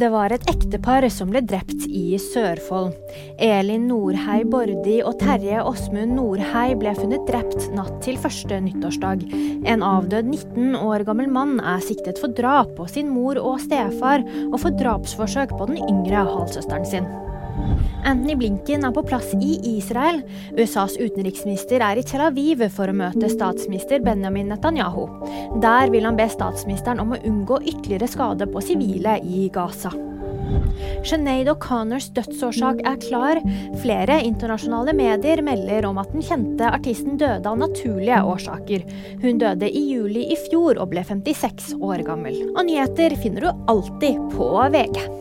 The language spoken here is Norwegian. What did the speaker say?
Det var et ektepar som ble drept i Sørfold. Elin Nordhei Bordi og Terje Åsmund Nordhei ble funnet drept natt til første nyttårsdag. En avdød 19 år gammel mann er siktet for drap på sin mor og stefar, og for drapsforsøk på den yngre halvsøsteren sin. Anthony Blinken er på plass i Israel. USAs utenriksminister er i Tel Aviv for å møte statsminister Benjamin Netanyahu. Der vil han be statsministeren om å unngå ytterligere skade på sivile i Gaza. Sinead O'Connors dødsårsak er klar. Flere internasjonale medier melder om at den kjente artisten døde av naturlige årsaker. Hun døde i juli i fjor og ble 56 år gammel. Og nyheter finner du alltid på VG.